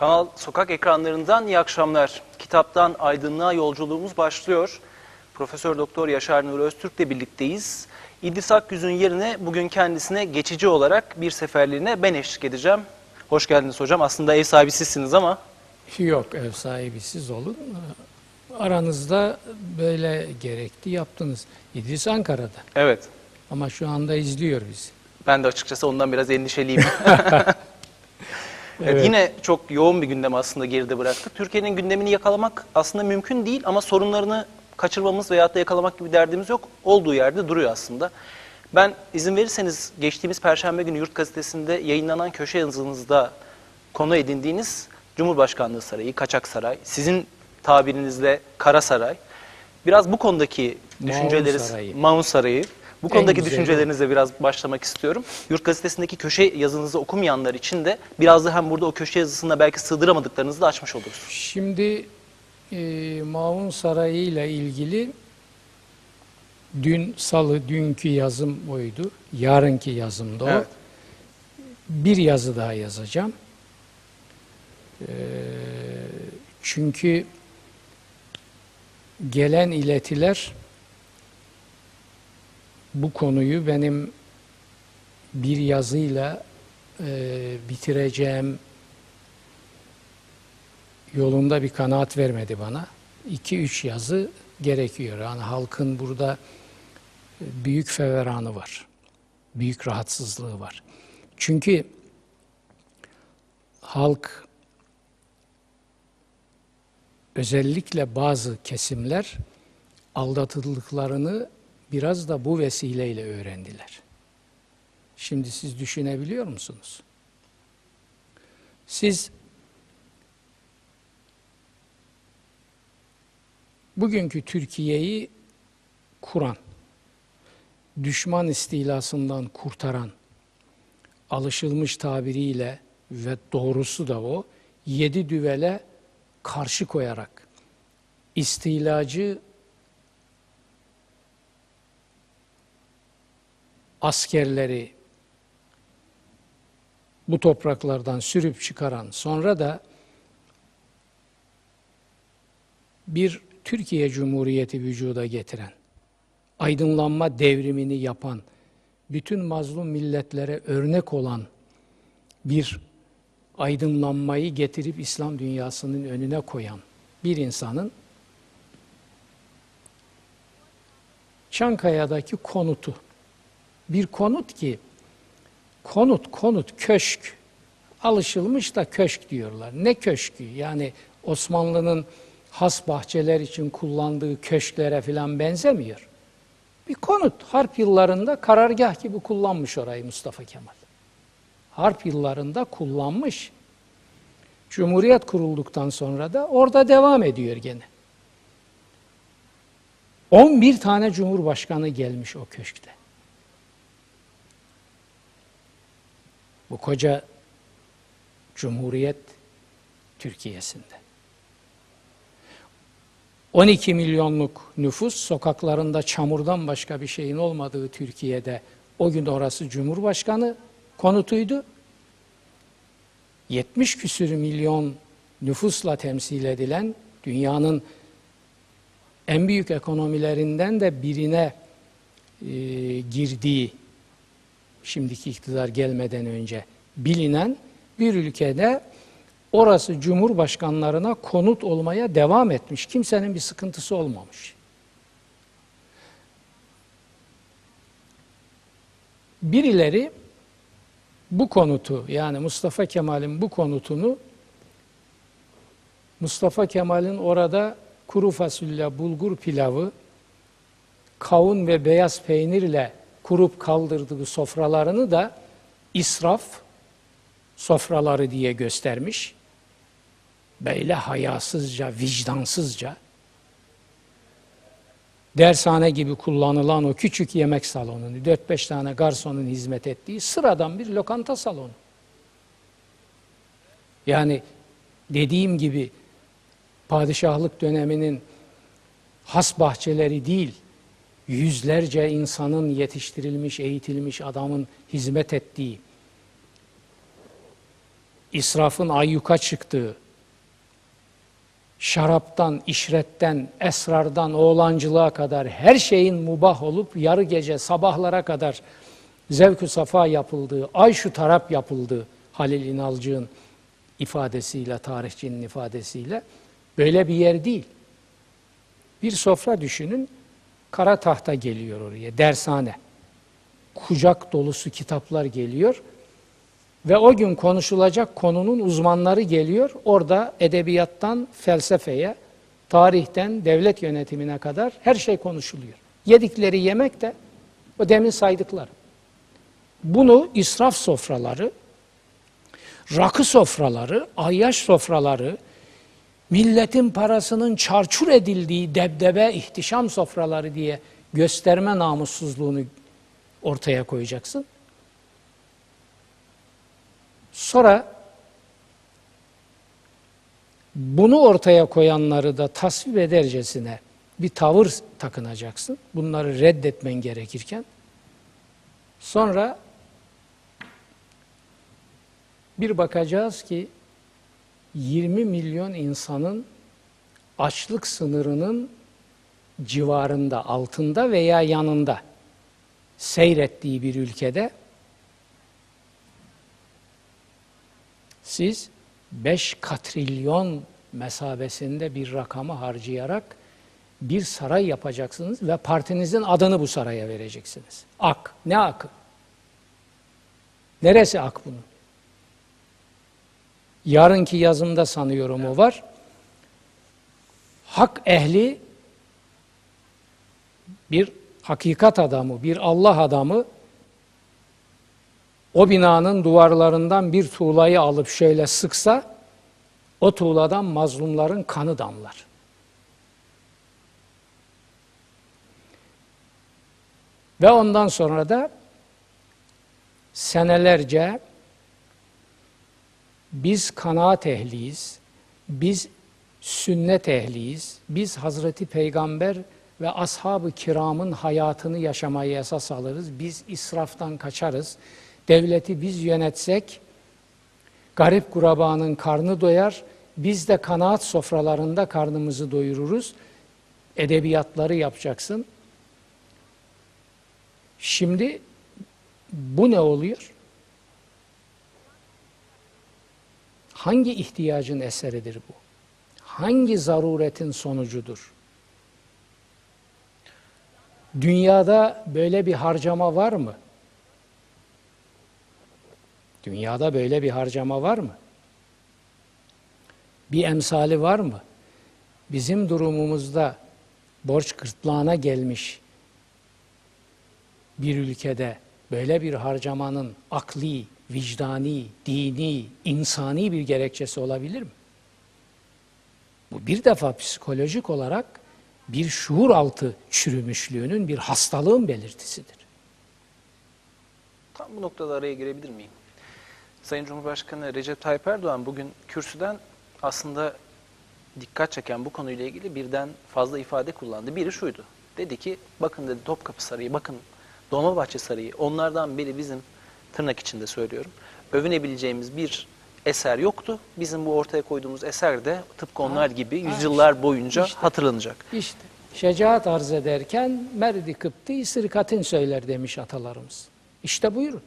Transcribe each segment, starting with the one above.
Kanal Sokak ekranlarından iyi akşamlar. Kitaptan aydınlığa yolculuğumuz başlıyor. Profesör Doktor Yaşar Nuri Öztürk ile birlikteyiz. İdris Akgüz'ün yerine bugün kendisine geçici olarak bir seferliğine ben eşlik edeceğim. Hoş geldiniz hocam. Aslında ev sahibi sizsiniz ama Yok ev sahibi siz olun. Aranızda böyle gerekti yaptınız. İdris Ankara'da evet ama şu anda izliyor bizi. ben de açıkçası ondan biraz endişeliyim. Evet. Yine çok yoğun bir gündem aslında geride bıraktık. Türkiye'nin gündemini yakalamak aslında mümkün değil ama sorunlarını kaçırmamız veyahut da yakalamak gibi derdimiz yok. Olduğu yerde duruyor aslında. Ben izin verirseniz geçtiğimiz Perşembe günü Yurt Gazetesi'nde yayınlanan köşe yazınızda konu edindiğiniz Cumhurbaşkanlığı Sarayı, Kaçak Saray, sizin tabirinizle Kara Saray. Biraz bu konudaki Maun düşünceleri, Sarayı. Maun Sarayı. Bu konudaki güzeli. düşüncelerinizle biraz başlamak istiyorum. Yurt Gazetesi'ndeki köşe yazınızı okumayanlar için de biraz da hem burada o köşe yazısında belki sığdıramadıklarınızı da açmış oluruz. Şimdi e, Maun Sarayı ile ilgili dün salı dünkü yazım oydu. Yarınki yazım da o. Evet. Bir yazı daha yazacağım. Ee, çünkü gelen iletiler bu konuyu benim bir yazıyla e, bitireceğim yolunda bir kanaat vermedi bana. İki üç yazı gerekiyor. Yani halkın burada e, büyük feveranı var. Büyük rahatsızlığı var. Çünkü halk özellikle bazı kesimler aldatıldıklarını biraz da bu vesileyle öğrendiler. Şimdi siz düşünebiliyor musunuz? Siz bugünkü Türkiye'yi kuran, düşman istilasından kurtaran, alışılmış tabiriyle ve doğrusu da o, yedi düvele karşı koyarak istilacı askerleri bu topraklardan sürüp çıkaran, sonra da bir Türkiye Cumhuriyeti vücuda getiren, aydınlanma devrimini yapan, bütün mazlum milletlere örnek olan bir aydınlanmayı getirip İslam dünyasının önüne koyan bir insanın Çankaya'daki konutu. Bir konut ki konut konut köşk alışılmış da köşk diyorlar. Ne köşkü? Yani Osmanlı'nın has bahçeler için kullandığı köşklere filan benzemiyor. Bir konut. Harp yıllarında karargah gibi kullanmış orayı Mustafa Kemal. Harp yıllarında kullanmış. Cumhuriyet kurulduktan sonra da orada devam ediyor gene. 11 tane cumhurbaşkanı gelmiş o köşkte. Bu koca Cumhuriyet Türkiye'sinde. 12 milyonluk nüfus sokaklarında çamurdan başka bir şeyin olmadığı Türkiye'de o gün orası Cumhurbaşkanı konutuydu. 70 küsür milyon nüfusla temsil edilen dünyanın en büyük ekonomilerinden de birine e, girdiği şimdiki iktidar gelmeden önce bilinen bir ülkede orası cumhurbaşkanlarına konut olmaya devam etmiş. Kimsenin bir sıkıntısı olmamış. Birileri bu konutu yani Mustafa Kemal'in bu konutunu Mustafa Kemal'in orada kuru fasulye, bulgur pilavı, kavun ve beyaz peynirle kurup kaldırdığı sofralarını da israf sofraları diye göstermiş. Böyle hayasızca, vicdansızca dershane gibi kullanılan o küçük yemek salonunu, 4-5 tane garsonun hizmet ettiği sıradan bir lokanta salonu. Yani dediğim gibi padişahlık döneminin has bahçeleri değil, yüzlerce insanın yetiştirilmiş, eğitilmiş adamın hizmet ettiği israfın ayyuka çıktığı, şaraptan, işretten, esrardan, oğlancılığa kadar her şeyin mubah olup yarı gece sabahlara kadar zevk-ü safa yapıldığı, ay şu tarap yapıldığı Halil İnalcık'ın ifadesiyle, tarihçinin ifadesiyle böyle bir yer değil. Bir sofra düşünün, kara tahta geliyor oraya, dershane. Kucak dolusu kitaplar geliyor. Ve o gün konuşulacak konunun uzmanları geliyor. Orada edebiyattan felsefeye, tarihten devlet yönetimine kadar her şey konuşuluyor. Yedikleri yemek de o demin saydıkları. Bunu israf sofraları, rakı sofraları, ayyaş sofraları, milletin parasının çarçur edildiği debdebe, ihtişam sofraları diye gösterme namussuzluğunu ortaya koyacaksın. Sonra bunu ortaya koyanları da tasvip edercesine bir tavır takınacaksın. Bunları reddetmen gerekirken. Sonra bir bakacağız ki 20 milyon insanın açlık sınırının civarında, altında veya yanında seyrettiği bir ülkede siz 5 katrilyon mesabesinde bir rakamı harcayarak bir saray yapacaksınız ve partinizin adını bu saraya vereceksiniz. Ak. Ne akı? Neresi ak bunun? Yarınki yazımda sanıyorum o var. Hak ehli bir hakikat adamı, bir Allah adamı o binanın duvarlarından bir tuğlayı alıp şöyle sıksa o tuğladan mazlumların kanı damlar. Ve ondan sonra da senelerce biz kanaat ehliyiz, biz sünnet ehliyiz, biz Hazreti Peygamber ve ashab-ı kiramın hayatını yaşamayı esas alırız, biz israftan kaçarız, devleti biz yönetsek, garip kurabanın karnı doyar, biz de kanaat sofralarında karnımızı doyururuz, edebiyatları yapacaksın. Şimdi bu ne oluyor? Hangi ihtiyacın eseridir bu? Hangi zaruretin sonucudur? Dünyada böyle bir harcama var mı? Dünyada böyle bir harcama var mı? Bir emsali var mı? Bizim durumumuzda borç gırtlağına gelmiş bir ülkede böyle bir harcamanın akli, vicdani, dini, insani bir gerekçesi olabilir mi? Bu bir defa psikolojik olarak bir şuur altı çürümüşlüğünün bir hastalığın belirtisidir. Tam bu noktada araya girebilir miyim? Sayın Cumhurbaşkanı Recep Tayyip Erdoğan bugün kürsüden aslında dikkat çeken bu konuyla ilgili birden fazla ifade kullandı. Biri şuydu. Dedi ki bakın dedi Topkapı Sarayı, bakın Dolmabahçe Sarayı onlardan biri bizim tırnak içinde söylüyorum. Övünebileceğimiz bir eser yoktu. Bizim bu ortaya koyduğumuz eser de tıpkı onlar gibi ha, yüzyıllar boyunca işte. hatırlanacak. İşte şecaat arz ederken merdi kıptı sırkatin söyler demiş atalarımız. İşte buyurun.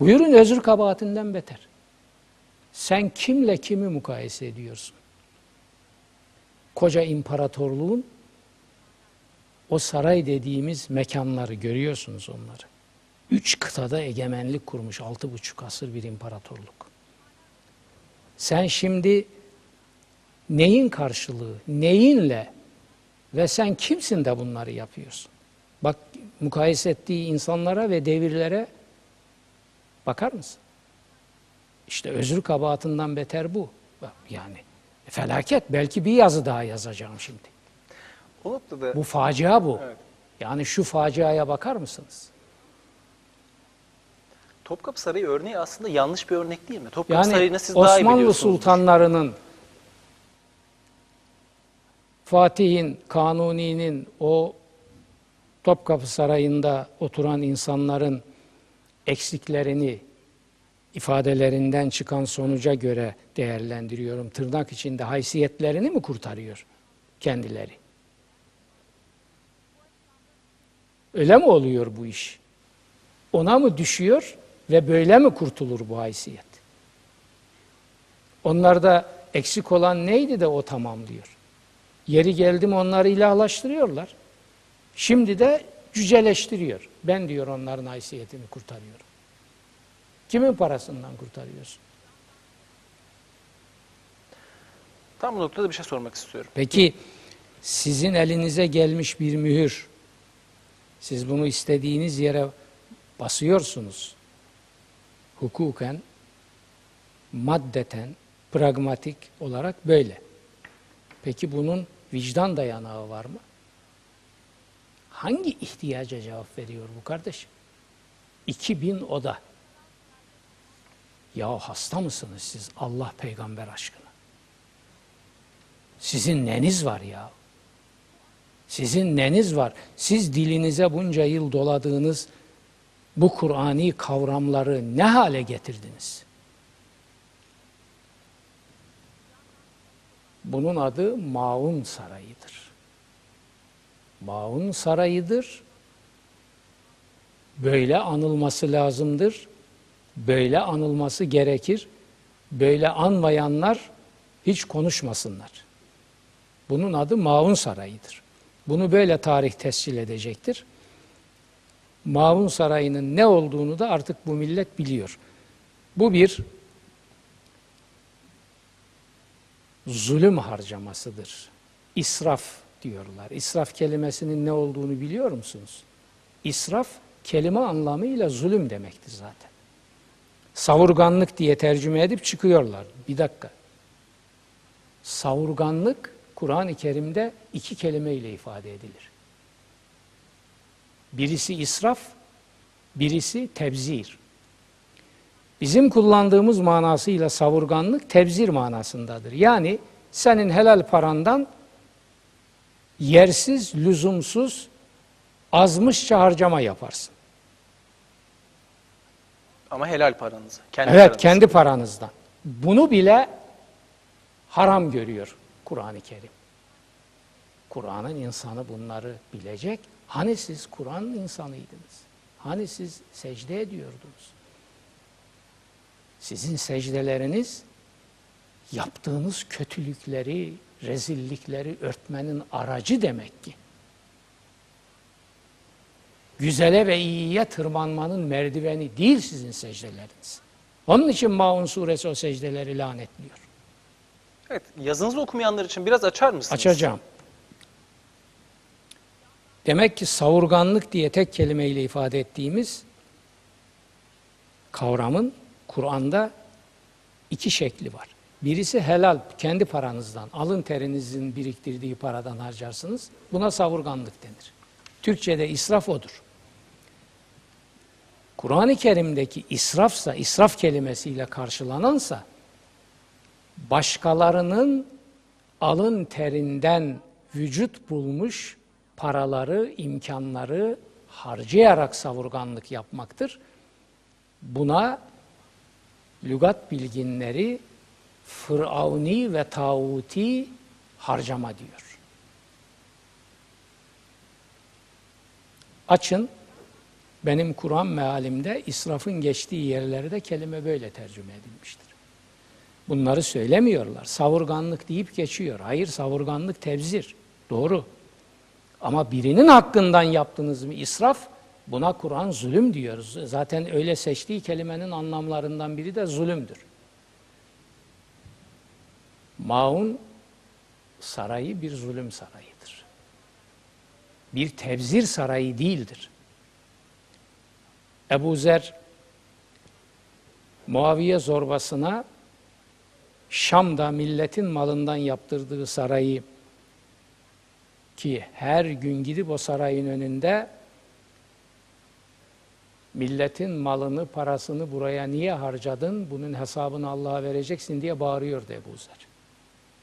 Buyurun özür kabahatinden beter. Sen kimle kimi mukayese ediyorsun? Koca imparatorluğun o saray dediğimiz mekanları görüyorsunuz onları. Üç kıtada egemenlik kurmuş altı buçuk asır bir imparatorluk. Sen şimdi neyin karşılığı, neyinle ve sen kimsin de bunları yapıyorsun? Bak mukayese ettiği insanlara ve devirlere bakar mısın? İşte özür kabahatından beter bu. Yani felaket. Belki bir yazı daha yazacağım şimdi. O noktada Bu facia bu. Evet. Yani şu faciaya bakar mısınız? Topkapı Sarayı örneği aslında yanlış bir örnek değil mi? Topkapı Yani Sarayı'nı siz daha iyi Osmanlı sultanlarının Fatih'in, Kanuni'nin o Topkapı Sarayı'nda oturan insanların eksiklerini ifadelerinden çıkan sonuca göre değerlendiriyorum. Tırnak içinde haysiyetlerini mi kurtarıyor kendileri? Öyle mi oluyor bu iş? Ona mı düşüyor ve böyle mi kurtulur bu haysiyet? Onlarda eksik olan neydi de o tamamlıyor? Yeri geldi mi onları ilahlaştırıyorlar. Şimdi de cüceleştiriyor. Ben diyor onların haysiyetini kurtarıyorum. Kimin parasından kurtarıyorsun? Tam bu noktada bir şey sormak istiyorum. Peki sizin elinize gelmiş bir mühür, siz bunu istediğiniz yere basıyorsunuz. Hukuken, maddeten, pragmatik olarak böyle. Peki bunun vicdan dayanağı var mı? Hangi ihtiyaca cevap veriyor bu kardeşim? 2000 oda. Ya hasta mısınız siz Allah peygamber aşkına? Sizin neniz var ya? Sizin neniz var? Siz dilinize bunca yıl doladığınız bu Kur'ani kavramları ne hale getirdiniz? Bunun adı Maun Sarayı'dır. Maun Sarayı'dır. Böyle anılması lazımdır. Böyle anılması gerekir. Böyle anmayanlar hiç konuşmasınlar. Bunun adı Maun Sarayı'dır. Bunu böyle tarih tescil edecektir. Maun Sarayı'nın ne olduğunu da artık bu millet biliyor. Bu bir zulüm harcamasıdır. İsraf diyorlar. İsraf kelimesinin ne olduğunu biliyor musunuz? İsraf kelime anlamıyla zulüm demektir zaten. Savurganlık diye tercüme edip çıkıyorlar. Bir dakika. Savurganlık Kur'an-ı Kerim'de iki kelime ile ifade edilir. Birisi israf, birisi tebzir. Bizim kullandığımız manasıyla savurganlık tebzir manasındadır. Yani senin helal parandan yersiz, lüzumsuz, azmışça harcama yaparsın. Ama helal paranızı. Kendi evet, paranızı. kendi paranızdan. Bunu bile haram görüyor Kur'an-ı Kerim. Kur'an'ın insanı bunları bilecek. Hani siz Kur'an insanıydınız? Hani siz secde ediyordunuz? Sizin secdeleriniz yaptığınız kötülükleri, rezillikleri örtmenin aracı demek ki. Güzele ve iyiye tırmanmanın merdiveni değil sizin secdeleriniz. Onun için Maun suresi o secdeleri lanetliyor. Evet, yazınızı okumayanlar için biraz açar mısınız? Açacağım. Demek ki savurganlık diye tek kelimeyle ifade ettiğimiz kavramın Kur'an'da iki şekli var. Birisi helal, kendi paranızdan, alın terinizin biriktirdiği paradan harcarsınız. Buna savurganlık denir. Türkçe'de israf odur. Kur'an-ı Kerim'deki israfsa, israf kelimesiyle karşılanansa, başkalarının alın terinden vücut bulmuş paraları, imkanları harcayarak savurganlık yapmaktır. Buna lügat bilginleri Fıravni ve tağuti harcama diyor. Açın, benim Kur'an mealimde israfın geçtiği yerlerde kelime böyle tercüme edilmiştir. Bunları söylemiyorlar. Savurganlık deyip geçiyor. Hayır savurganlık tebzir. Doğru. Ama birinin hakkından yaptınız mı israf, buna Kur'an zulüm diyoruz. Zaten öyle seçtiği kelimenin anlamlarından biri de zulümdür. Maun sarayı bir zulüm sarayıdır. Bir tebzir sarayı değildir. Ebu Zer Muaviye zorbasına Şam'da milletin malından yaptırdığı sarayı ki her gün gidip o sarayın önünde milletin malını, parasını buraya niye harcadın, bunun hesabını Allah'a vereceksin diye bağırıyordu Ebu Zer.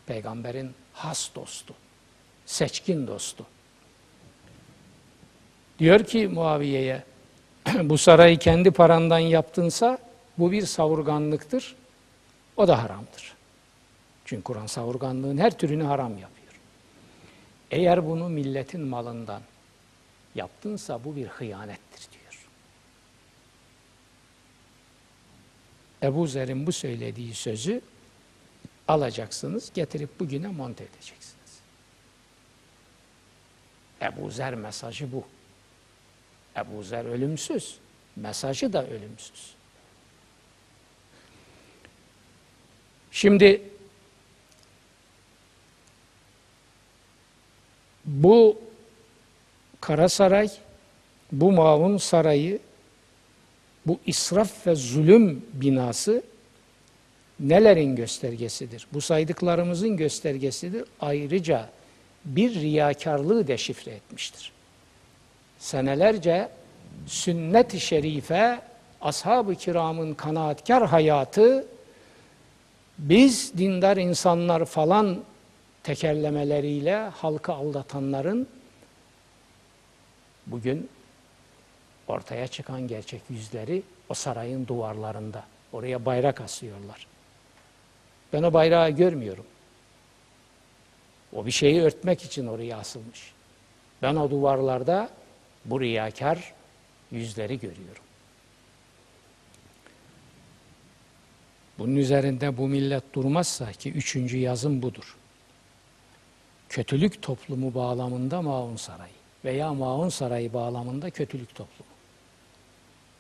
Peygamberin has dostu, seçkin dostu. Diyor ki Muaviye'ye, bu sarayı kendi parandan yaptınsa Bu bir savurganlıktır. O da haramdır. Çünkü Kur'an savurganlığın her türünü haram yapıyor. Eğer bunu milletin malından yaptınsa bu bir hıyanettir diyor. Ebu Zer'in bu söylediği sözü alacaksınız, getirip bugüne monte edeceksiniz. Ebu Zer mesajı bu. Ebu Zer ölümsüz, mesajı da ölümsüz. Şimdi bu Karasaray, bu Mavun Sarayı, bu israf ve zulüm binası nelerin göstergesidir? Bu saydıklarımızın göstergesidir. Ayrıca bir riyakarlığı deşifre etmiştir. Senelerce sünnet-i şerife, ashab-ı kiramın kanaatkar hayatı, biz dindar insanlar falan tekerlemeleriyle halkı aldatanların bugün ortaya çıkan gerçek yüzleri o sarayın duvarlarında. Oraya bayrak asıyorlar. Ben o bayrağı görmüyorum. O bir şeyi örtmek için oraya asılmış. Ben o duvarlarda bu riyakar yüzleri görüyorum. Bunun üzerinde bu millet durmazsa ki üçüncü yazım budur. Kötülük toplumu bağlamında Maun Sarayı veya Maun Sarayı bağlamında kötülük toplumu.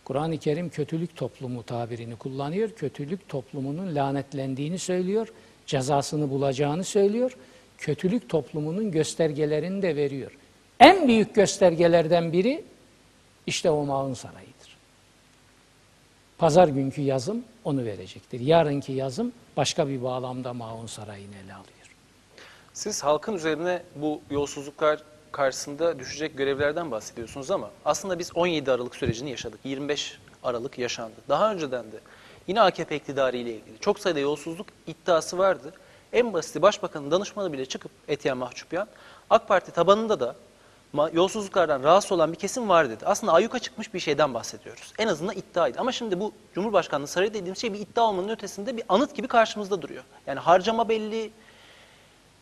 Kur'an-ı Kerim kötülük toplumu tabirini kullanıyor. Kötülük toplumunun lanetlendiğini söylüyor. Cezasını bulacağını söylüyor. Kötülük toplumunun göstergelerini de veriyor. En büyük göstergelerden biri işte o Maun Sarayı'dır. Pazar günkü yazım onu verecektir. Yarınki yazım başka bir bağlamda Maun Sarayı'nı ele alıyor. Siz halkın üzerine bu yolsuzluklar karşısında düşecek görevlerden bahsediyorsunuz ama aslında biz 17 Aralık sürecini yaşadık. 25 Aralık yaşandı. Daha önceden de yine AKP iktidarı ile ilgili çok sayıda yolsuzluk iddiası vardı. En basiti başbakanın danışmanı bile çıkıp Etiyen Mahçupyan AK Parti tabanında da yolsuzluklardan rahatsız olan bir kesim var dedi. Aslında ayyuka çıkmış bir şeyden bahsediyoruz. En azından iddiaydı. Ama şimdi bu Cumhurbaşkanlığı sarayı dediğimiz şey bir iddia olmanın ötesinde bir anıt gibi karşımızda duruyor. Yani harcama belli,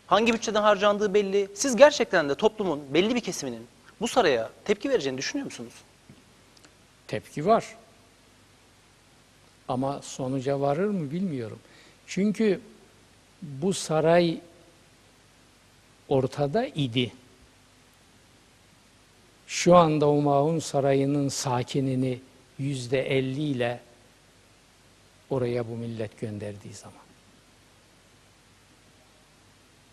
hangi bütçeden harcandığı belli. Siz gerçekten de toplumun belli bir kesiminin bu saraya tepki vereceğini düşünüyor musunuz? Tepki var. Ama sonuca varır mı bilmiyorum. Çünkü bu saray ortada idi. Şu anda Umaun Sarayı'nın sakinini yüzde elli ile oraya bu millet gönderdiği zaman.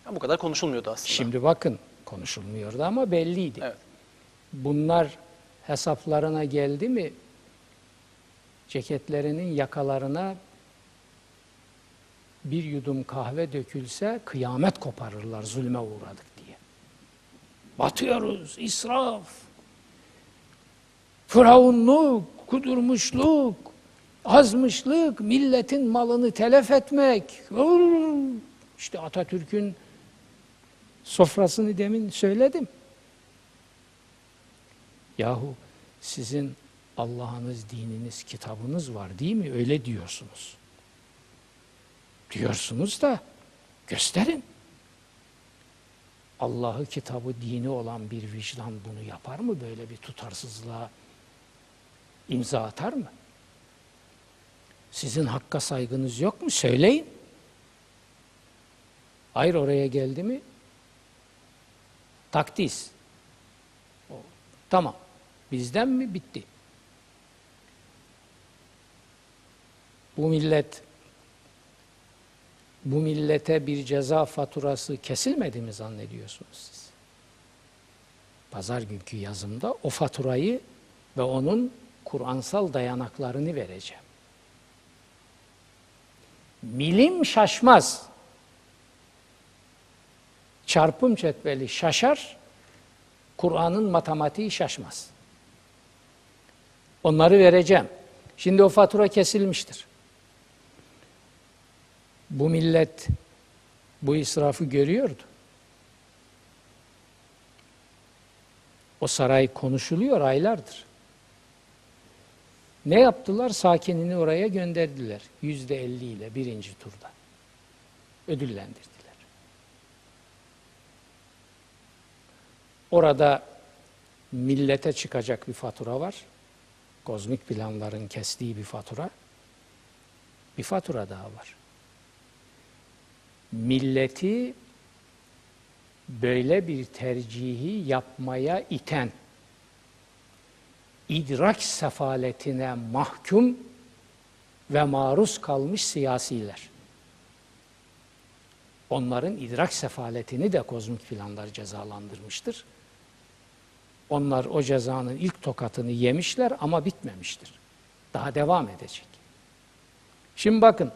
Ya bu kadar konuşulmuyordu aslında. Şimdi bakın konuşulmuyordu ama belliydi. Evet. Bunlar hesaplarına geldi mi ceketlerinin yakalarına bir yudum kahve dökülse kıyamet koparırlar zulme uğradık diye. Batıyoruz, israf, firavunluk, kudurmuşluk, azmışlık, milletin malını telef etmek. İşte Atatürk'ün sofrasını demin söyledim. Yahu sizin Allah'ınız, dininiz, kitabınız var değil mi? Öyle diyorsunuz. Diyorsunuz da gösterin. Allah'ı, kitabı, dini olan bir vicdan bunu yapar mı? Böyle bir tutarsızlığa imza atar mı? Sizin hakka saygınız yok mu? Söyleyin. Hayır oraya geldi mi? Takdis. O, tamam. Bizden mi? Bitti. Bu millet bu millete bir ceza faturası kesilmedi mi zannediyorsunuz siz? Pazar günkü yazımda o faturayı ve onun Kur'ansal dayanaklarını vereceğim. Milim şaşmaz. Çarpım cetveli şaşar, Kur'an'ın matematiği şaşmaz. Onları vereceğim. Şimdi o fatura kesilmiştir. Bu millet bu israfı görüyordu. O saray konuşuluyor aylardır. Ne yaptılar? Sakinini oraya gönderdiler. Yüzde elli ile birinci turda. Ödüllendirdiler. Orada millete çıkacak bir fatura var. Kozmik planların kestiği bir fatura. Bir fatura daha var. Milleti böyle bir tercihi yapmaya iten, idrak sefaletine mahkum ve maruz kalmış siyasiler. Onların idrak sefaletini de kozmik planlar cezalandırmıştır. Onlar o cezanın ilk tokatını yemişler ama bitmemiştir. Daha devam edecek. Şimdi bakın,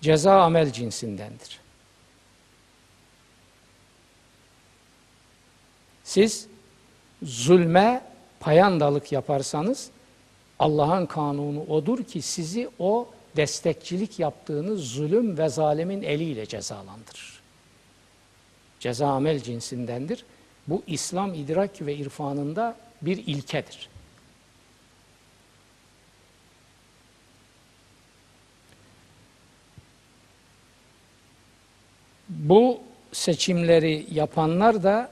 ceza amel cinsindendir. Siz zulme payandalık yaparsanız Allah'ın kanunu odur ki sizi o destekçilik yaptığınız zulüm ve zalimin eliyle cezalandırır. Ceza amel cinsindendir. Bu İslam idrak ve irfanında bir ilkedir. Bu seçimleri yapanlar da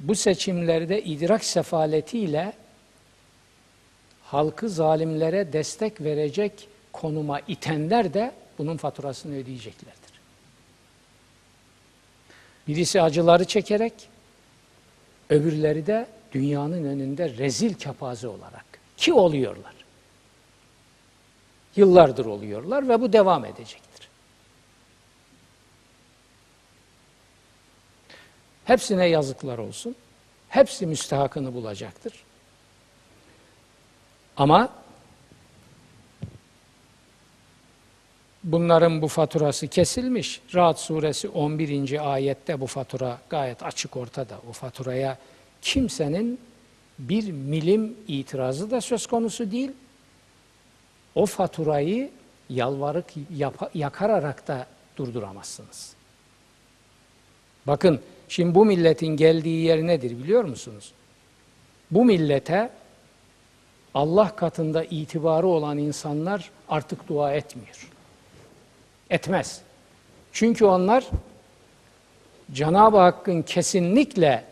bu seçimlerde idrak sefaletiyle halkı zalimlere destek verecek konuma itenler de bunun faturasını ödeyeceklerdir. Birisi acıları çekerek, öbürleri de dünyanın önünde rezil kepaze olarak ki oluyorlar. Yıllardır oluyorlar ve bu devam edecektir. Hepsine yazıklar olsun. Hepsi müstehakını bulacaktır. Ama bunların bu faturası kesilmiş. Rahat suresi 11. ayette bu fatura gayet açık ortada. O faturaya kimsenin bir milim itirazı da söz konusu değil. O faturayı yalvarık yap- yakararak da durduramazsınız. Bakın şimdi bu milletin geldiği yer nedir biliyor musunuz? Bu millete Allah katında itibarı olan insanlar artık dua etmiyor. Etmez. Çünkü onlar Cenab-ı Hakk'ın kesinlikle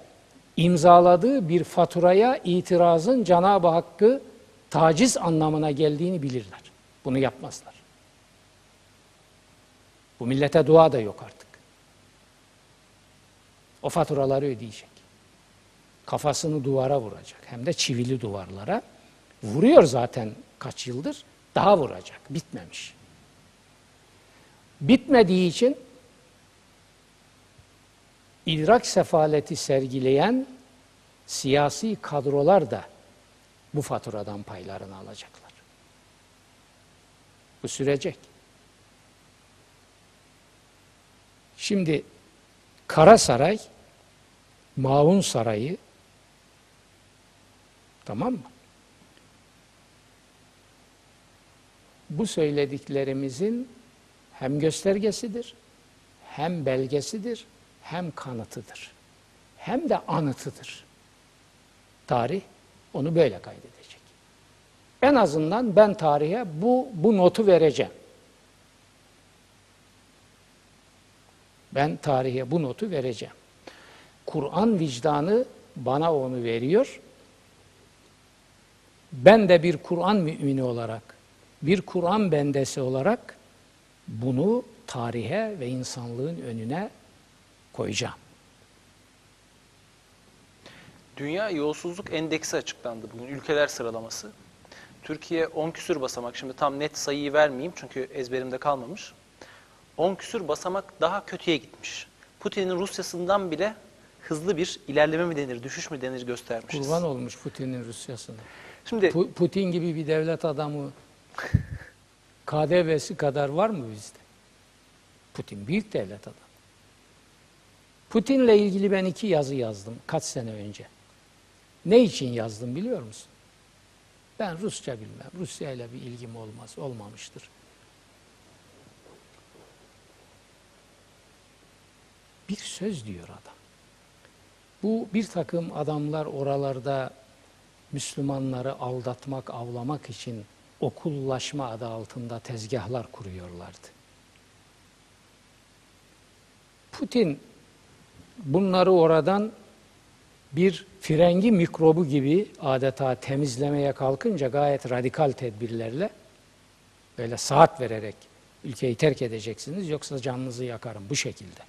imzaladığı bir faturaya itirazın Cenab-ı Hakk'ı taciz anlamına geldiğini bilirler. Bunu yapmazlar. Bu millete dua da yok artık. O faturaları ödeyecek. Kafasını duvara vuracak. Hem de çivili duvarlara. Vuruyor zaten kaç yıldır. Daha vuracak. Bitmemiş. Bitmediği için idrak sefaleti sergileyen siyasi kadrolar da bu faturadan paylarını alacaklar. Bu sürecek. Şimdi Kara Saray, Maun Sarayı, tamam mı? Bu söylediklerimizin hem göstergesidir, hem belgesidir, hem kanıtıdır. Hem de anıtıdır. Tarih onu böyle kaydedecek. En azından ben tarihe bu, bu notu vereceğim. Ben tarihe bu notu vereceğim. Kur'an vicdanı bana onu veriyor. Ben de bir Kur'an mümini olarak, bir Kur'an bendesi olarak bunu tarihe ve insanlığın önüne koyacağım. Dünya Yolsuzluk Endeksi açıklandı bugün. Ülkeler sıralaması. Türkiye 10 küsür basamak. Şimdi tam net sayıyı vermeyeyim çünkü ezberimde kalmamış. 10 küsür basamak daha kötüye gitmiş. Putin'in Rusya'sından bile hızlı bir ilerleme mi denir, düşüş mü denir göstermişiz. Kurban olmuş Putin'in Rusya'sına. Şimdi Pu- Putin gibi bir devlet adamı KDV'si kadar var mı bizde? Putin büyük devlet adam. Putin'le ilgili ben iki yazı yazdım kaç sene önce. Ne için yazdım biliyor musun? Ben Rusça bilmem. Rusya ile bir ilgim olmaz, olmamıştır. Bir söz diyor adam. Bu bir takım adamlar oralarda Müslümanları aldatmak, avlamak için okullaşma adı altında tezgahlar kuruyorlardı. Putin bunları oradan bir frengi mikrobu gibi adeta temizlemeye kalkınca gayet radikal tedbirlerle böyle saat vererek ülkeyi terk edeceksiniz yoksa canınızı yakarım bu şekilde.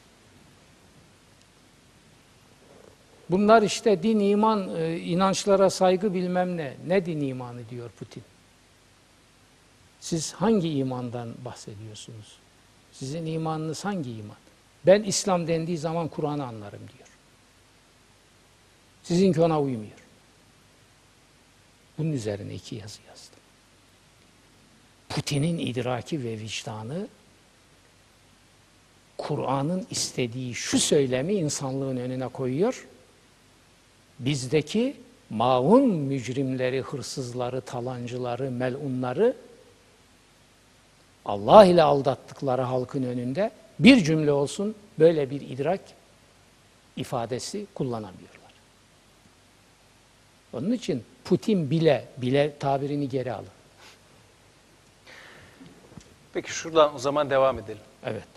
Bunlar işte din, iman, e, inançlara saygı bilmem ne. Ne din imanı diyor Putin. Siz hangi imandan bahsediyorsunuz? Sizin imanınız hangi iman? Ben İslam dendiği zaman Kur'an'ı anlarım diyor. Sizinki ona uymuyor. Bunun üzerine iki yazı yazdım. Putin'in idraki ve vicdanı Kur'an'ın istediği şu söylemi insanlığın önüne koyuyor. Bizdeki maun mücrimleri, hırsızları, talancıları, melunları Allah ile aldattıkları halkın önünde bir cümle olsun böyle bir idrak ifadesi kullanamıyorlar. Onun için Putin bile, bile tabirini geri alın. Peki şuradan o zaman devam edelim. Evet.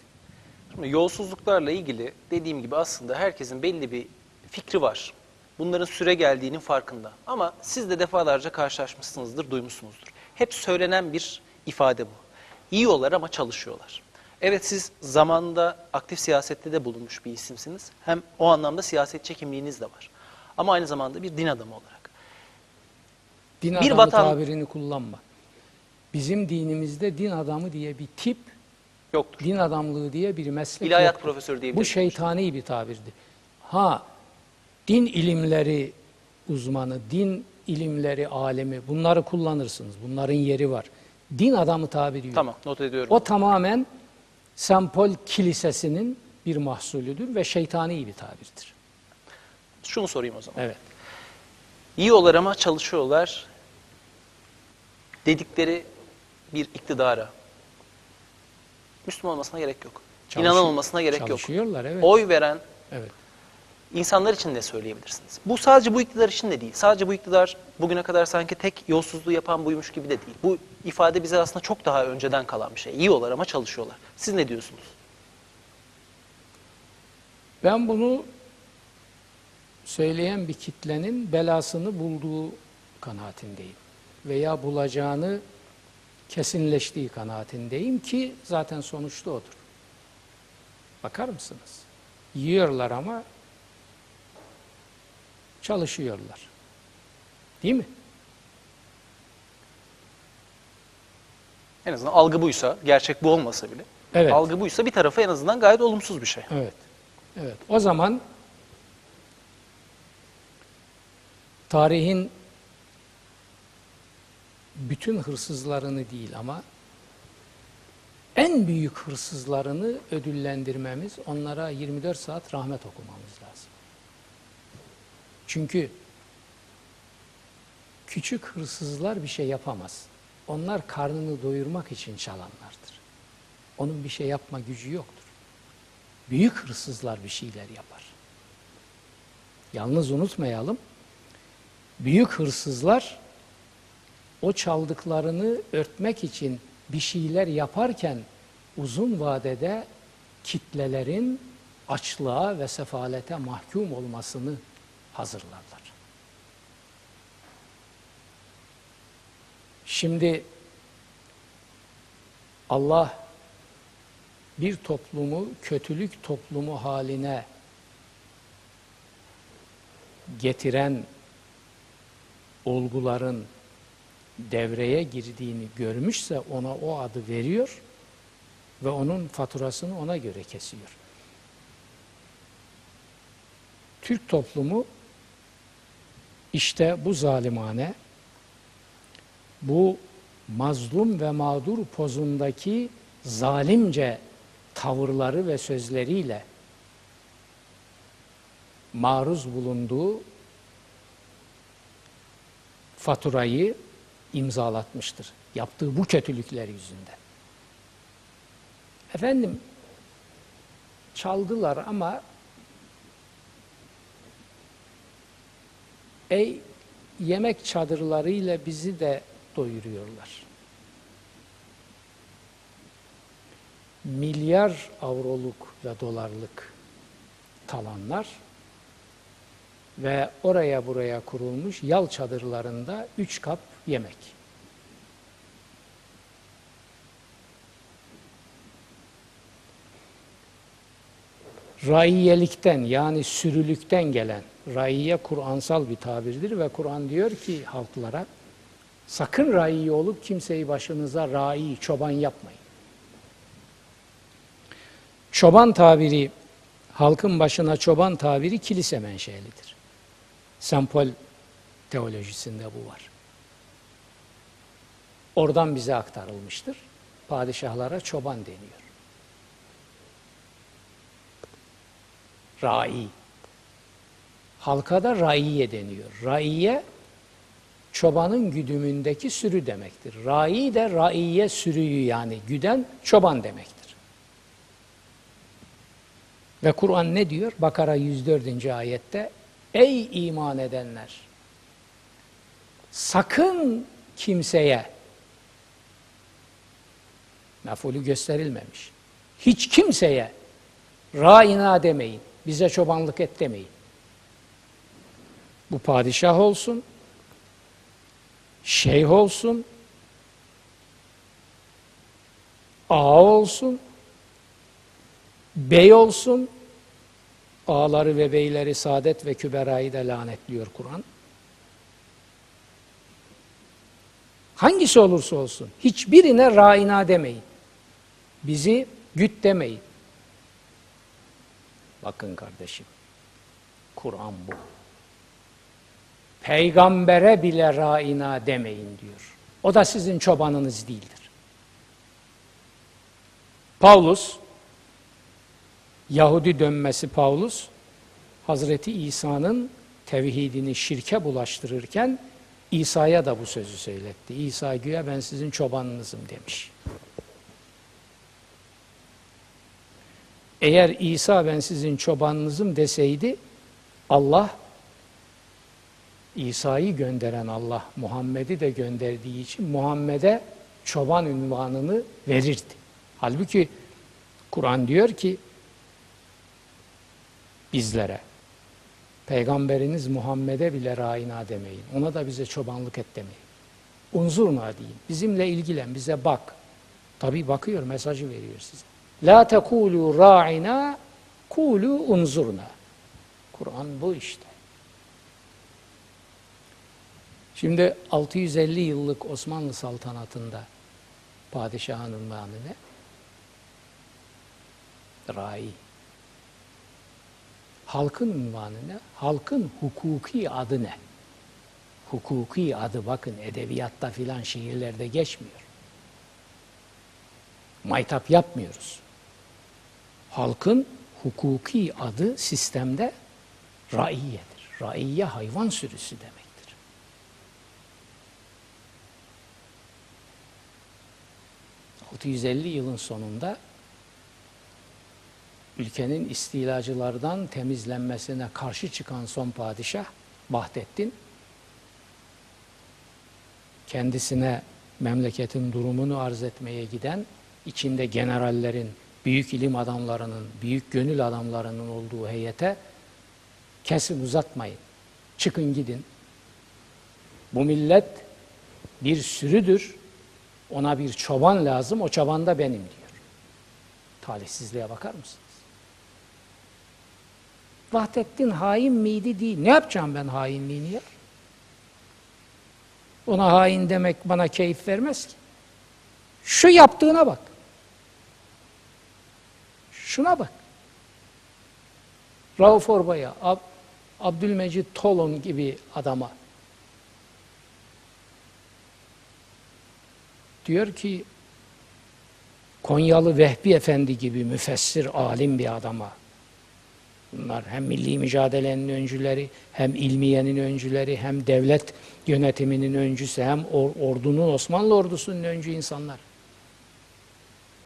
Şimdi yolsuzluklarla ilgili dediğim gibi aslında herkesin belli bir fikri var. Bunların süre geldiğinin farkında. Ama siz de defalarca karşılaşmışsınızdır, duymuşsunuzdur. Hep söylenen bir ifade bu. Yiyorlar ama çalışıyorlar. Evet siz zamanında aktif siyasette de bulunmuş bir isimsiniz. Hem o anlamda siyasetçi kimliğiniz de var. Ama aynı zamanda bir din adamı olarak. Din Bir adamı vatan- tabirini kullanma. Bizim dinimizde din adamı diye bir tip, Yoktur. din adamlığı diye bir meslek İlahiyat yoktur. profesörü diyebilir Bu miyim? şeytani bir tabirdi. Ha, din ilimleri uzmanı, din ilimleri alemi bunları kullanırsınız. Bunların yeri var. Din adamı tabiri yok. Tamam not ediyorum. O tamamen Sempol Kilisesi'nin bir mahsulüdür ve şeytani bir tabirdir. Şunu sorayım o zaman. Evet. Yiyorlar ama çalışıyorlar dedikleri bir iktidara Müslüman olmasına gerek yok. İnanan Çalışıyor- olmasına gerek yok. Çalışıyorlar evet. Oy veren Evet. İnsanlar için de söyleyebilirsiniz. Bu sadece bu iktidar için de değil. Sadece bu iktidar bugüne kadar sanki tek yolsuzluğu yapan buymuş gibi de değil. Bu ifade bize aslında çok daha önceden kalan bir şey. Yiyorlar ama çalışıyorlar. Siz ne diyorsunuz? Ben bunu söyleyen bir kitlenin belasını bulduğu kanaatindeyim. Veya bulacağını kesinleştiği kanaatindeyim ki zaten sonuçta odur. Bakar mısınız? Yiyorlar ama çalışıyorlar. Değil mi? En azından algı buysa, gerçek bu olmasa bile. Evet. Algı buysa bir tarafı en azından gayet olumsuz bir şey. Evet. Evet. O zaman tarihin bütün hırsızlarını değil ama en büyük hırsızlarını ödüllendirmemiz, onlara 24 saat rahmet okumamız lazım. Çünkü küçük hırsızlar bir şey yapamaz. Onlar karnını doyurmak için çalanlardır. Onun bir şey yapma gücü yoktur. Büyük hırsızlar bir şeyler yapar. Yalnız unutmayalım, büyük hırsızlar o çaldıklarını örtmek için bir şeyler yaparken uzun vadede kitlelerin açlığa ve sefalete mahkum olmasını hazırlarlar. Şimdi Allah bir toplumu kötülük toplumu haline getiren olguların devreye girdiğini görmüşse ona o adı veriyor ve onun faturasını ona göre kesiyor. Türk toplumu işte bu zalimane, bu mazlum ve mağdur pozundaki zalimce tavırları ve sözleriyle maruz bulunduğu faturayı imzalatmıştır. Yaptığı bu kötülükler yüzünden. Efendim çaldılar ama ey yemek çadırlarıyla bizi de doyuruyorlar. Milyar avroluk ve dolarlık talanlar ve oraya buraya kurulmuş yal çadırlarında üç kap yemek. Raiyelikten yani sürülükten gelen raiye Kur'ansal bir tabirdir ve Kur'an diyor ki halklara sakın raiye olup kimseyi başınıza rai, çoban yapmayın. Çoban tabiri, halkın başına çoban tabiri kilise menşelidir. Sempol teolojisinde bu var. Oradan bize aktarılmıştır. Padişahlara çoban deniyor. Rai. Halka da raiye deniyor. Raiye çobanın güdümündeki sürü demektir. Rai de raiye sürüyü yani güden çoban demektir. Ve Kur'an ne diyor? Bakara 104. ayette Ey iman edenler! Sakın kimseye mefulü gösterilmemiş. Hiç kimseye raina demeyin. Bize çobanlık et demeyin. Bu padişah olsun, şeyh olsun, ağa olsun, bey olsun, ağaları ve beyleri saadet ve küberayı da lanetliyor Kur'an. Hangisi olursa olsun hiçbirine raina demeyin. Bizi güt demeyin. Bakın kardeşim. Kur'an bu. Peygambere bile raina demeyin diyor. O da sizin çobanınız değildir. Paulus Yahudi dönmesi Paulus Hazreti İsa'nın tevhidini şirke bulaştırırken İsa'ya da bu sözü söyletti. İsa güya ben sizin çobanınızım demiş. Eğer İsa ben sizin çobanınızım deseydi Allah İsa'yı gönderen Allah Muhammed'i de gönderdiği için Muhammed'e çoban ünvanını verirdi. Halbuki Kur'an diyor ki bizlere Peygamberiniz Muhammed'e bile raina demeyin. Ona da bize çobanlık et demeyin. Unzurna deyin. Bizimle ilgilen, bize bak. Tabi bakıyor, mesajı veriyor size. La tekulu ra'ina, kulu unzurna. Kur'an bu işte. Şimdi 650 yıllık Osmanlı saltanatında padişahın ünvanı ne? Rai. Halkın ünvanı ne? Halkın hukuki adı ne? Hukuki adı bakın edebiyatta filan şiirlerde geçmiyor. Maytap yapmıyoruz. Halkın hukuki adı sistemde raiyedir. Raiye hayvan sürüsü demektir. ...650 yılın sonunda ülkenin istilacılardan temizlenmesine karşı çıkan son padişah Vahdettin kendisine memleketin durumunu arz etmeye giden içinde generallerin, büyük ilim adamlarının, büyük gönül adamlarının olduğu heyete kesin uzatmayın. Çıkın gidin. Bu millet bir sürüdür. Ona bir çoban lazım. O çoban da benim diyor. Talihsizliğe bakar mısınız? Vahdettin hain miydi değil. Ne yapacağım ben hainliğini ya? Ona hain demek bana keyif vermez ki. Şu yaptığına bak. Şuna bak. Rauf Orba'ya, Ab Abdülmecit Tolon gibi adama diyor ki Konyalı Vehbi Efendi gibi müfessir, alim bir adama Bunlar hem milli mücadelenin öncüleri, hem ilmiyenin öncüleri, hem devlet yönetiminin öncüsü, hem or ordunun, Osmanlı ordusunun öncü insanlar.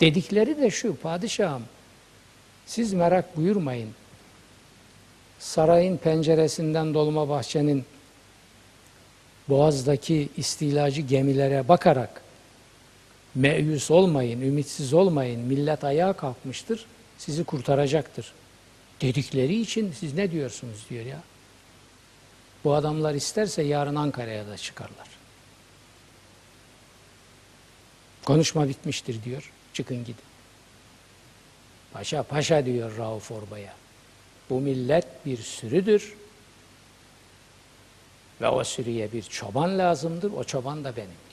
Dedikleri de şu, padişahım, siz merak buyurmayın. Sarayın penceresinden dolma bahçenin Boğaz'daki istilacı gemilere bakarak meyus olmayın, ümitsiz olmayın, millet ayağa kalkmıştır, sizi kurtaracaktır. Dedikleri için siz ne diyorsunuz diyor ya. Bu adamlar isterse yarın Ankara'ya da çıkarlar. Konuşma bitmiştir diyor. Çıkın gidin. Paşa paşa diyor Rauf Orba'ya. Bu millet bir sürüdür. Ve o sürüye bir çoban lazımdır. O çoban da benim.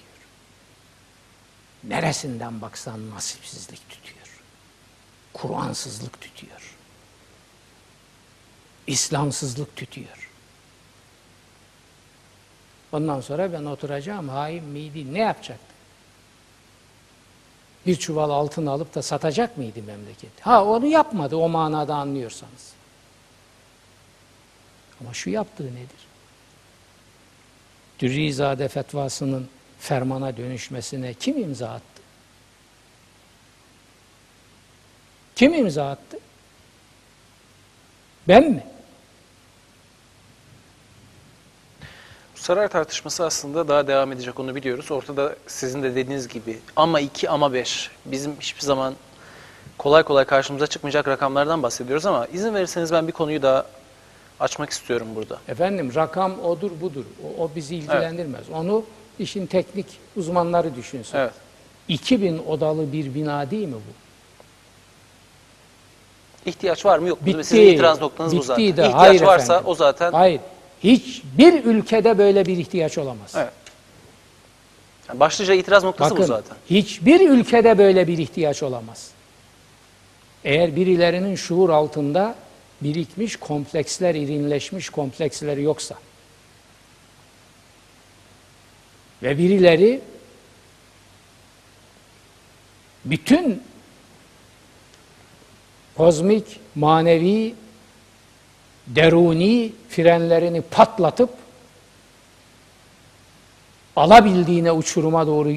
Neresinden baksan nasipsizlik tutuyor. Kur'ansızlık tutuyor. İslamsızlık tutuyor. Ondan sonra ben oturacağım hain miydi ne yapacaktı? Bir çuval altın alıp da satacak mıydı memleket? Ha onu yapmadı o manada anlıyorsanız. Ama şu yaptığı nedir? Dürrizade fetvasının fermana dönüşmesine kim imza attı? Kim imza attı? Ben mi? Saray tartışması aslında daha devam edecek onu biliyoruz. Ortada sizin de dediğiniz gibi ama 2 ama 5 bizim hiçbir zaman kolay kolay karşımıza çıkmayacak rakamlardan bahsediyoruz ama izin verirseniz ben bir konuyu daha açmak istiyorum burada. Efendim rakam odur budur. O, o bizi ilgilendirmez. Onu işin teknik uzmanları düşünsün. Evet. 2000 odalı bir bina değil mi bu? İhtiyaç var mı yok mu? Bitti. Sizin itiraz noktanız bu zaten. de. İhtiyaç Hayır varsa efendim. o zaten Hayır. Hiçbir ülkede böyle bir ihtiyaç olamaz. Evet. Yani başlıca itiraz noktası Bakın, bu zaten. hiçbir ülkede böyle bir ihtiyaç olamaz. Eğer birilerinin şuur altında birikmiş kompleksler, irinleşmiş kompleksler yoksa ve birileri bütün kozmik, manevi, deruni frenlerini patlatıp alabildiğine uçuruma doğru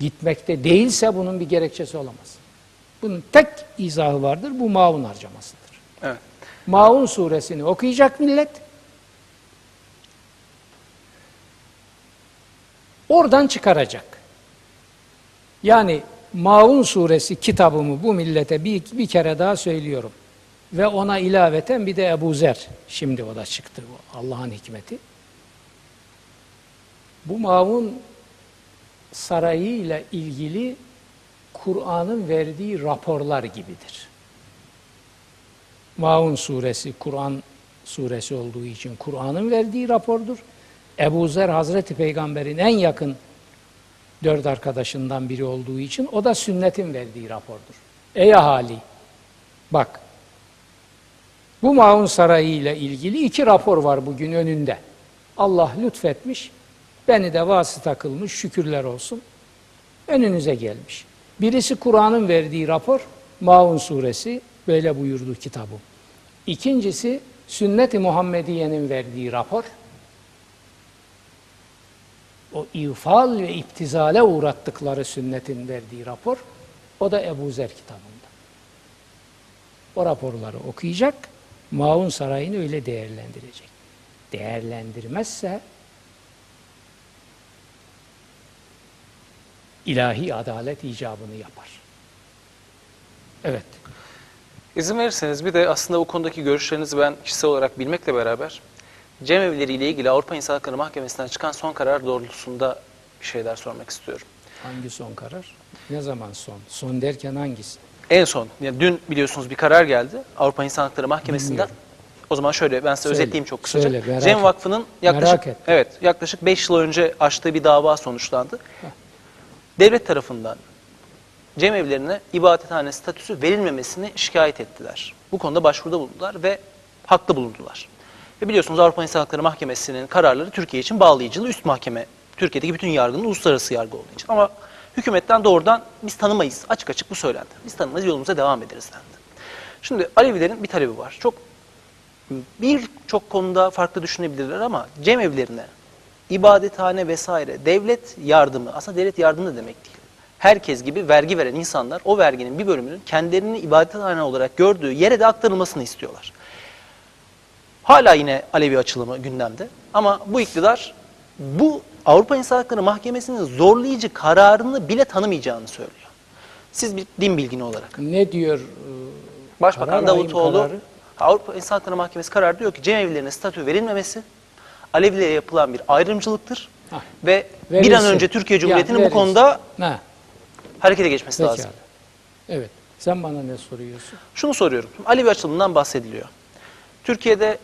gitmekte değilse bunun bir gerekçesi olamaz. Bunun tek izahı vardır, bu maun harcamasıdır. Evet. Maun suresini okuyacak millet. Oradan çıkaracak. Yani Maun suresi kitabımı bu millete bir, bir kere daha söylüyorum. Ve ona ilaveten bir de Ebu Zer. Şimdi o da çıktı. Allah'ın hikmeti. Bu Maun sarayı ile ilgili Kur'an'ın verdiği raporlar gibidir. Maun suresi Kur'an suresi olduğu için Kur'an'ın verdiği rapordur. Ebu Zer Hazreti Peygamber'in en yakın dört arkadaşından biri olduğu için o da sünnetin verdiği rapordur. Ey ahali bak bu Maun Sarayı ile ilgili iki rapor var bugün önünde. Allah lütfetmiş, beni de vasıta kılmış, şükürler olsun. Önünüze gelmiş. Birisi Kur'an'ın verdiği rapor, Maun suresi, böyle buyurdu kitabım. İkincisi, sünnet-i Muhammediye'nin verdiği rapor. O ifal ve iptizale uğrattıkları sünnetin verdiği rapor, o da Ebu Zer kitabında. O raporları okuyacak, Maun Sarayı'nı öyle değerlendirecek. Değerlendirmezse ilahi adalet icabını yapar. Evet. İzin verirseniz bir de aslında bu konudaki görüşlerinizi ben kişisel olarak bilmekle beraber cemevleri ile ilgili Avrupa İnsan Hakları Mahkemesi'nden çıkan son karar doğrultusunda bir şeyler sormak istiyorum. Hangi son karar? Ne zaman son? Son derken hangisi? En son, yani dün biliyorsunuz bir karar geldi Avrupa İnsan Hakları Mahkemesi'nden. Bilmiyorum. O zaman şöyle ben size Söyle, özetleyeyim çok kısaca. söyle, Cem. Vakfı'nın yaklaşık evet yaklaşık 5 yıl önce açtığı bir dava sonuçlandı. Devlet tarafından cemevlerine ibadethane statüsü verilmemesini şikayet ettiler. Bu konuda başvuruda bulundular ve haklı bulundular. Ve biliyorsunuz Avrupa İnsan Hakları Mahkemesi'nin kararları Türkiye için bağlayıcılı üst mahkeme. Türkiye'deki bütün yargının uluslararası yargı olduğu için. Ama hükümetten doğrudan biz tanımayız. Açık açık bu söylendi. Biz tanımayız yolumuza devam ederiz dendi. Şimdi Alevilerin bir talebi var. Çok birçok konuda farklı düşünebilirler ama cemevlerine, ibadethane vesaire devlet yardımı, aslında devlet yardımı da demek değil. Herkes gibi vergi veren insanlar o verginin bir bölümünün kendilerini ibadethane olarak gördüğü yere de aktarılmasını istiyorlar. Hala yine Alevi açılımı gündemde ama bu iktidar bu Avrupa İnsan Hakları Mahkemesi'nin zorlayıcı kararını bile tanımayacağını söylüyor. Siz bir din bilgini olarak. Ne diyor? Başbakan Karar, Davutoğlu kararı. Avrupa İnsan Hakları Mahkemesi kararı diyor ki cemevlerine statü verilmemesi Alevilere yapılan bir ayrımcılıktır Hah. ve bir Verilsin. an önce Türkiye Cumhuriyeti'nin bu konuda Ha, harekete geçmesi pekala. lazım. Evet. Sen bana ne soruyorsun? Şunu soruyorum. Alevi açılımından bahsediliyor. Türkiye'de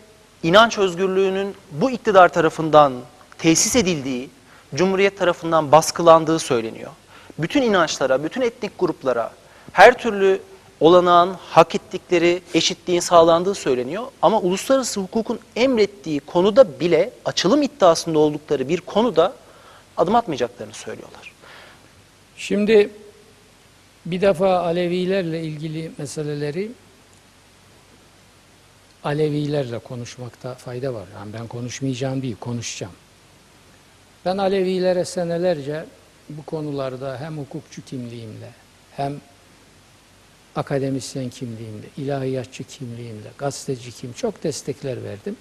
inanç özgürlüğünün bu iktidar tarafından tesis edildiği, Cumhuriyet tarafından baskılandığı söyleniyor. Bütün inançlara, bütün etnik gruplara her türlü olanağın hak ettikleri eşitliğin sağlandığı söyleniyor. Ama uluslararası hukukun emrettiği konuda bile açılım iddiasında oldukları bir konuda adım atmayacaklarını söylüyorlar. Şimdi bir defa Alevilerle ilgili meseleleri Alevilerle konuşmakta fayda var. Yani ben konuşmayacağım değil, konuşacağım. Ben Alevilere senelerce bu konularda hem hukukçu kimliğimle hem akademisyen kimliğimle, ilahiyatçı kimliğimle, gazeteci kim çok destekler verdim.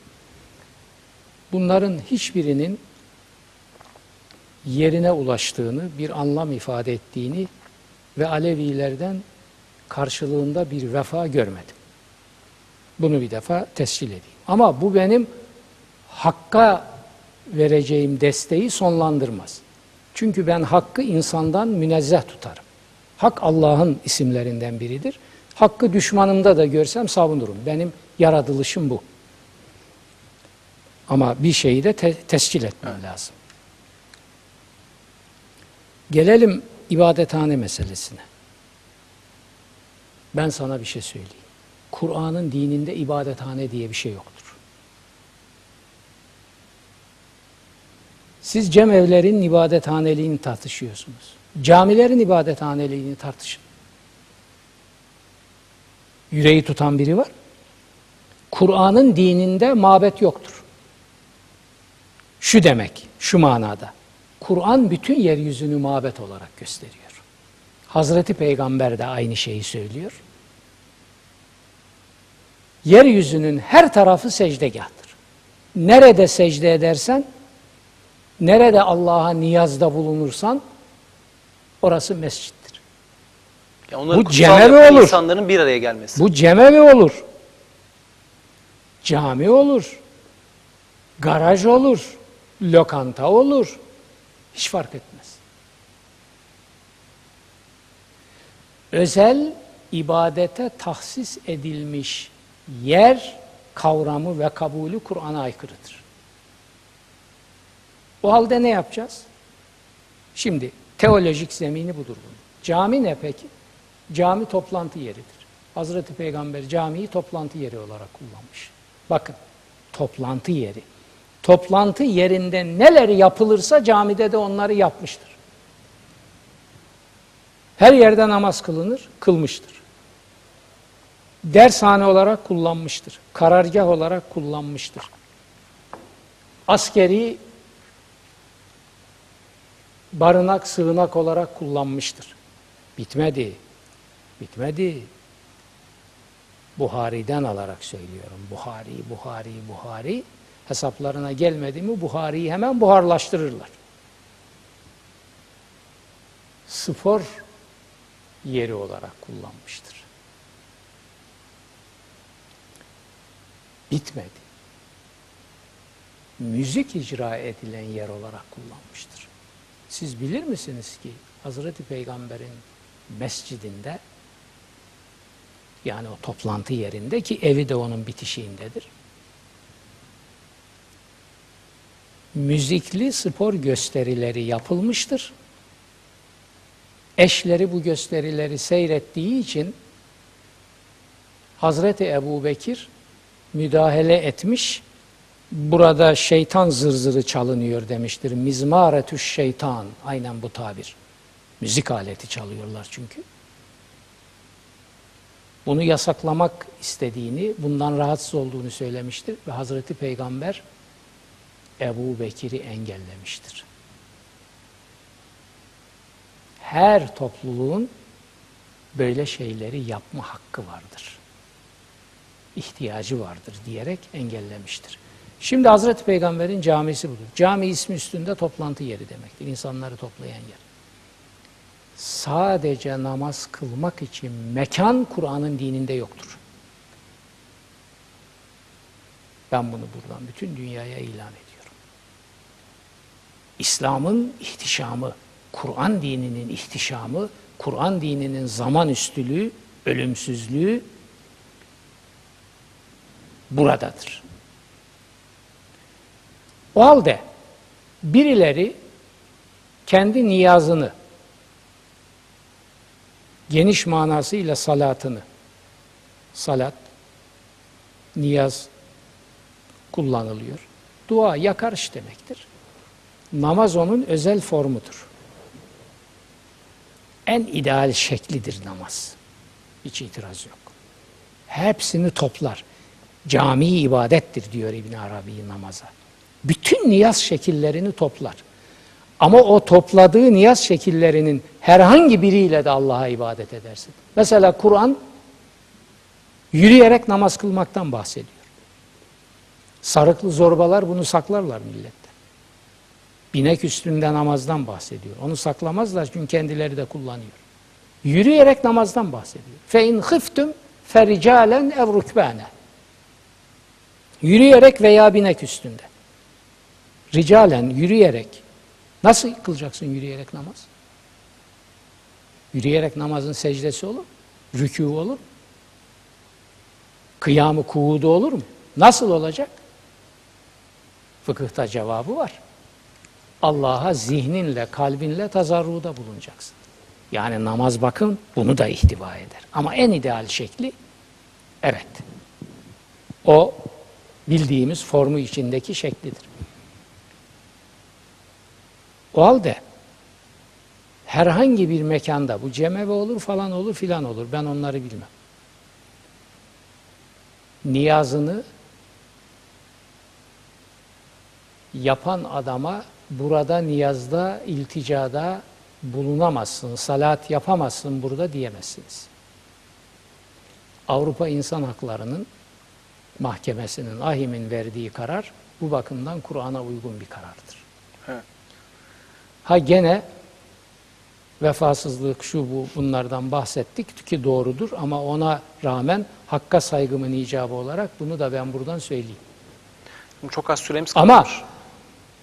Bunların hiçbirinin yerine ulaştığını, bir anlam ifade ettiğini ve Alevilerden karşılığında bir vefa görmedim. Bunu bir defa tescil edeyim. Ama bu benim hakka vereceğim desteği sonlandırmaz. Çünkü ben hakkı insandan münezzeh tutarım. Hak Allah'ın isimlerinden biridir. Hakkı düşmanımda da görsem savunurum. Benim yaratılışım bu. Ama bir şeyi de te- tescil etmem lazım. Gelelim ibadethane meselesine. Ben sana bir şey söyleyeyim. Kur'an'ın dininde ibadethane diye bir şey yoktur. Siz cemevlerin ibadethaneliğini tartışıyorsunuz. Camilerin ibadethaneliğini tartışın. Yüreği tutan biri var. Kur'an'ın dininde mabet yoktur. Şu demek, şu manada. Kur'an bütün yeryüzünü mabet olarak gösteriyor. Hazreti Peygamber de aynı şeyi söylüyor. Yeryüzünün her tarafı secdegahtır. Nerede secde edersen, nerede Allah'a niyazda bulunursan, orası mescittir. Onları Bu cemevi olur. insanların bir araya gelmesi. Bu cemevi olur. Cami olur. Garaj olur. Lokanta olur. Hiç fark etmez. Özel ibadete tahsis edilmiş yer kavramı ve kabulü Kur'an'a aykırıdır. O halde ne yapacağız? Şimdi teolojik zemini budur bunun. Cami ne peki? Cami toplantı yeridir. Hazreti Peygamber camiyi toplantı yeri olarak kullanmış. Bakın, toplantı yeri. Toplantı yerinde neler yapılırsa camide de onları yapmıştır. Her yerde namaz kılınır, kılmıştır. Dershane olarak kullanmıştır. Karargah olarak kullanmıştır. Askeri barınak, sığınak olarak kullanmıştır. Bitmedi. Bitmedi. Buhari'den alarak söylüyorum. Buhari, Buhari, Buhari. Hesaplarına gelmedi mi Buhari'yi hemen buharlaştırırlar. Spor yeri olarak kullanmıştır. Bitmedi. Müzik icra edilen yer olarak kullanmıştır. Siz bilir misiniz ki Hazreti Peygamber'in mescidinde yani o toplantı yerinde ki evi de onun bitişiğindedir. Müzikli spor gösterileri yapılmıştır. Eşleri bu gösterileri seyrettiği için Hazreti Ebu Bekir müdahale etmiş, burada şeytan zırzırı çalınıyor demiştir. Mizmaretü şeytan, aynen bu tabir. Müzik aleti çalıyorlar çünkü. Bunu yasaklamak istediğini, bundan rahatsız olduğunu söylemiştir ve Hazreti Peygamber Ebu Bekir'i engellemiştir. Her topluluğun böyle şeyleri yapma hakkı vardır. İhtiyacı vardır diyerek engellemiştir. Şimdi Hazreti Peygamber'in camisi budur. Cami ismi üstünde toplantı yeri demektir. İnsanları toplayan yer. Sadece namaz kılmak için mekan Kur'an'ın dininde yoktur. Ben bunu buradan bütün dünyaya ilan ediyorum. İslam'ın ihtişamı, Kur'an dininin ihtişamı, Kur'an dininin zaman üstülüğü, ölümsüzlüğü buradadır. O halde birileri kendi niyazını, geniş manasıyla salatını, salat, niyaz kullanılıyor. Dua, yakarış demektir. Namaz onun özel formudur. En ideal şeklidir namaz. Hiç itiraz yok. Hepsini toplar. Cami ibadettir diyor İbn Arabi namaza. Bütün niyaz şekillerini toplar. Ama o topladığı niyaz şekillerinin herhangi biriyle de Allah'a ibadet edersin. Mesela Kur'an yürüyerek namaz kılmaktan bahsediyor. Sarıklı zorbalar bunu saklarlar millette. Binek üstünde namazdan bahsediyor. Onu saklamazlar çünkü kendileri de kullanıyor. Yürüyerek namazdan bahsediyor. Fe in khiftum fericalen ev rukbane. Yürüyerek veya binek üstünde. Ricalen yürüyerek. Nasıl kılacaksın yürüyerek namaz? Yürüyerek namazın secdesi olur mu? Rükû olur mu? Kıyamı kuudu olur mu? Nasıl olacak? Fıkıhta cevabı var. Allah'a zihninle, kalbinle tazarruda bulunacaksın. Yani namaz bakın bunu da ihtiva eder. Ama en ideal şekli evet. O bildiğimiz formu içindeki şeklidir. O halde herhangi bir mekanda bu cemevi olur falan olur filan olur. Ben onları bilmem. Niyazını yapan adama burada niyazda, ilticada bulunamazsın, salat yapamazsın burada diyemezsiniz. Avrupa İnsan Hakları'nın mahkemesinin, ahimin verdiği karar bu bakımdan Kur'an'a uygun bir karardır. Evet. Ha gene vefasızlık şu bu bunlardan bahsettik ki doğrudur ama ona rağmen hakka saygımın icabı olarak bunu da ben buradan söyleyeyim. Çok az süremiz Ama kalmış.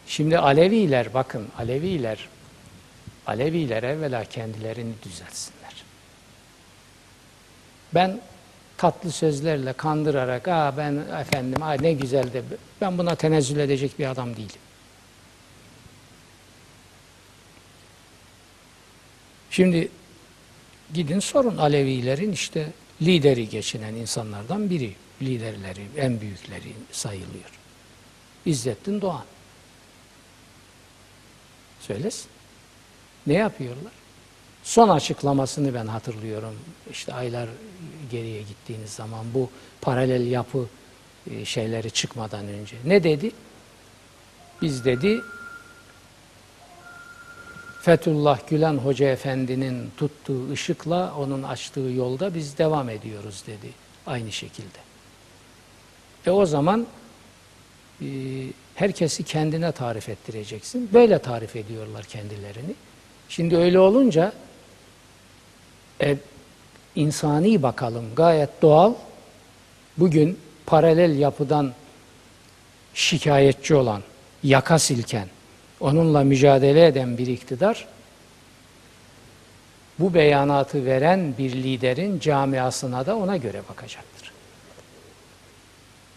şimdi Aleviler bakın Aleviler Aleviler evvela kendilerini düzeltsinler. Ben tatlı sözlerle kandırarak Aa ben efendim aa ne güzel de ben buna tenezzül edecek bir adam değilim. Şimdi gidin sorun Alevilerin işte lideri geçinen insanlardan biri. Liderleri, en büyükleri sayılıyor. İzzettin Doğan. Söylesin. Ne yapıyorlar? Son açıklamasını ben hatırlıyorum. İşte aylar geriye gittiğiniz zaman bu paralel yapı e, şeyleri çıkmadan önce. Ne dedi? Biz dedi Fethullah Gülen Hoca Efendi'nin tuttuğu ışıkla onun açtığı yolda biz devam ediyoruz dedi. Aynı şekilde. E o zaman e, herkesi kendine tarif ettireceksin. Böyle tarif ediyorlar kendilerini. Şimdi öyle olunca e, insani bakalım gayet doğal. Bugün paralel yapıdan şikayetçi olan, yaka silken, onunla mücadele eden bir iktidar, bu beyanatı veren bir liderin camiasına da ona göre bakacaktır.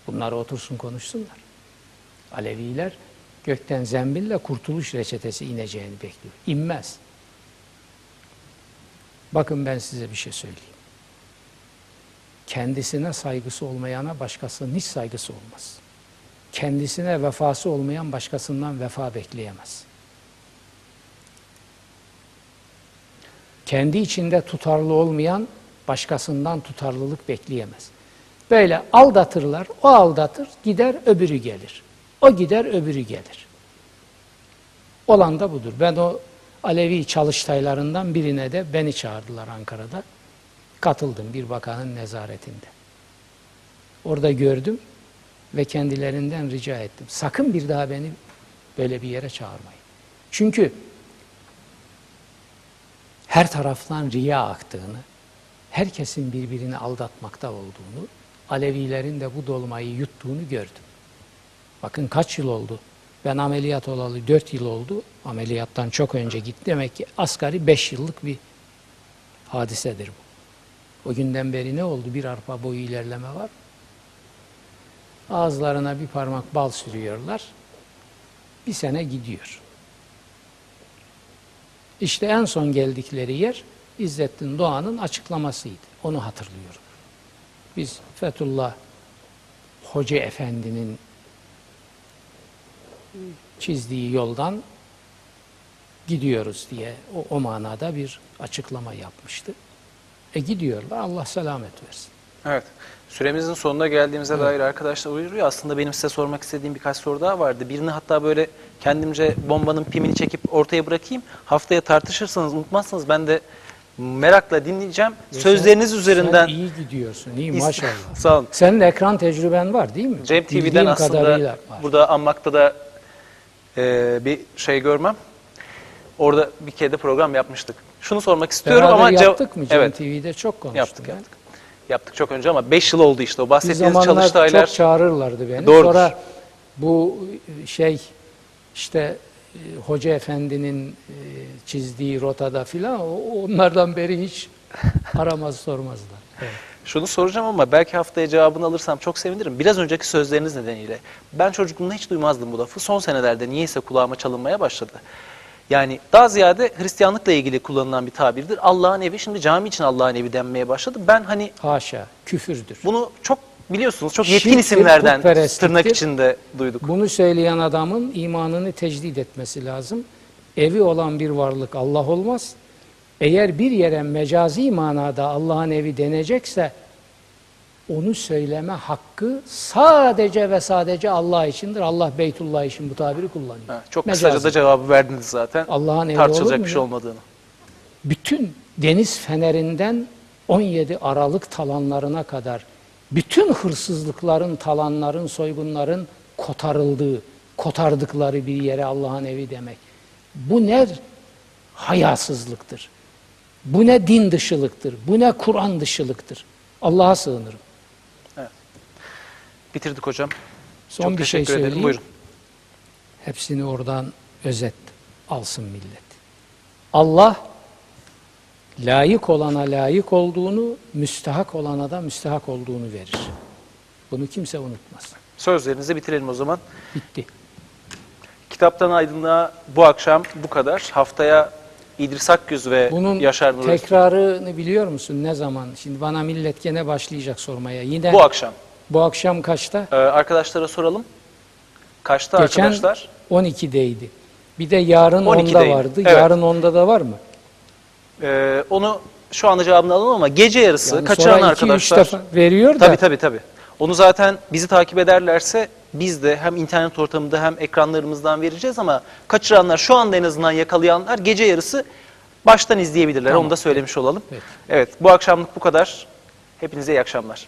Bunlar otursun konuşsunlar. Aleviler gökten zembille kurtuluş reçetesi ineceğini bekliyor. İnmez. Bakın ben size bir şey söyleyeyim. Kendisine saygısı olmayana başkasının hiç saygısı olmaz. Kendisine vefası olmayan başkasından vefa bekleyemez. Kendi içinde tutarlı olmayan başkasından tutarlılık bekleyemez. Böyle aldatırlar, o aldatır, gider öbürü gelir. O gider öbürü gelir. Olan da budur. Ben o Alevi çalıştaylarından birine de beni çağırdılar Ankara'da. Katıldım bir bakanın nezaretinde. Orada gördüm. ve kendilerinden rica ettim. Sakın bir daha beni böyle bir yere çağırmayın. Çünkü her taraftan riya aktığını, herkesin birbirini aldatmakta olduğunu, Alevilerin de bu dolmayı yuttuğunu gördüm. Bakın kaç yıl oldu? Ben ameliyat olalı 4 yıl oldu. Ameliyattan çok önce gitti. Demek ki asgari 5 yıllık bir hadisedir bu. O günden beri ne oldu? Bir arpa boyu ilerleme var. Ağızlarına bir parmak bal sürüyorlar. Bir sene gidiyor. İşte en son geldikleri yer İzzettin Doğan'ın açıklamasıydı. Onu hatırlıyorum. Biz Fethullah Hoca Efendi'nin çizdiği yoldan gidiyoruz diye o, o manada bir açıklama yapmıştı. E gidiyorlar. Allah selamet versin. Evet. Süremizin sonuna geldiğimize dair arkadaşlar uyarıyor. Aslında benim size sormak istediğim birkaç soru daha vardı. Birini hatta böyle kendimce bombanın pimini çekip ortaya bırakayım. Haftaya tartışırsanız unutmazsanız ben de merakla dinleyeceğim. Ve Sözleriniz sen- üzerinden Sen iyi gidiyorsun. iyi maşallah. Sağ olun. Senin ekran tecrüben var değil mi? Cem TV'den Bildiğim aslında kadarıyla var. burada anmakta da e, bir şey görmem. Orada bir kere de program yapmıştık. Şunu sormak istiyorum Beraber ama yaptık mı Cem Evet. TV'de çok konuştuk. Yaptık ben. yaptık. Yaptık çok önce ama 5 yıl oldu işte o Bir bahsettiğiniz zamanlar çalıştaylar. çok çağırırlardı beni. Doğrudur. Sonra bu şey işte e, Hoca Efendi'nin e, çizdiği rotada filan onlardan beri hiç aramaz sormazlar. Evet. Şunu soracağım ama belki haftaya cevabını alırsam çok sevinirim. Biraz önceki sözleriniz nedeniyle. Ben çocukluğumda hiç duymazdım bu lafı. Son senelerde niyeyse kulağıma çalınmaya başladı. Yani daha ziyade Hristiyanlıkla ilgili kullanılan bir tabirdir. Allah'ın evi şimdi cami için Allah'ın evi denmeye başladı. Ben hani Haşa, küfürdür. bunu çok biliyorsunuz çok yetkin Şirktir, isimlerden tırnak içinde duyduk. Bunu söyleyen adamın imanını tecdid etmesi lazım. Evi olan bir varlık Allah olmaz. Eğer bir yere mecazi manada Allah'ın evi denecekse onu söyleme hakkı sadece ve sadece Allah içindir. Allah Beytullah için bu tabiri kullanıyor. Ha, çok Mecazi. kısaca da cevabı verdiniz zaten. Allah'ın evi Tartışılacak bir şey olmadığını. bütün deniz fenerinden 17 Aralık talanlarına kadar bütün hırsızlıkların, talanların, soygunların kotarıldığı, kotardıkları bir yere Allah'ın evi demek. Bu ne hayasızlıktır. Bu ne din dışılıktır. Bu ne Kur'an dışılıktır. Allah'a sığınırım. Bitirdik hocam. Son çok bir şey teşekkür ederim. söyleyeyim. Buyurun. Hepsini oradan özet alsın millet. Allah layık olana layık olduğunu, müstahak olana da müstahak olduğunu verir. Bunu kimse unutmaz. Sözlerinizi bitirelim o zaman. Bitti. Kitaptan Aydınlığa bu akşam bu kadar. Haftaya İdris Akgüz ve Bunun Yaşar Nur tekrarını biliyor musun? Ne zaman? Şimdi bana millet gene başlayacak sormaya. Yine bu akşam. bu akşam kaçta? Ee, arkadaşlara soralım. Kaçta Geçen arkadaşlar? 12'deydi. Bir de yarın 12'deydi. 10'da vardı. Evet. Yarın 10'da da var mı? Ee, onu şu anda cevabını alalım ama gece yarısı Yani kaçıran arkadaşlar. defa veriyor da Tabii tabii tabii. Onu zaten bizi takip ederlerse biz de hem internet ortamında hem ekranlarımızdan vereceğiz ama kaçıranlar şu anda en azından yakalayanlar gece yarısı baştan izleyebilirler. Tamam. Onu da söylemiş olalım. Peki. Evet bu akşamlık bu kadar. Hepinize iyi akşamlar.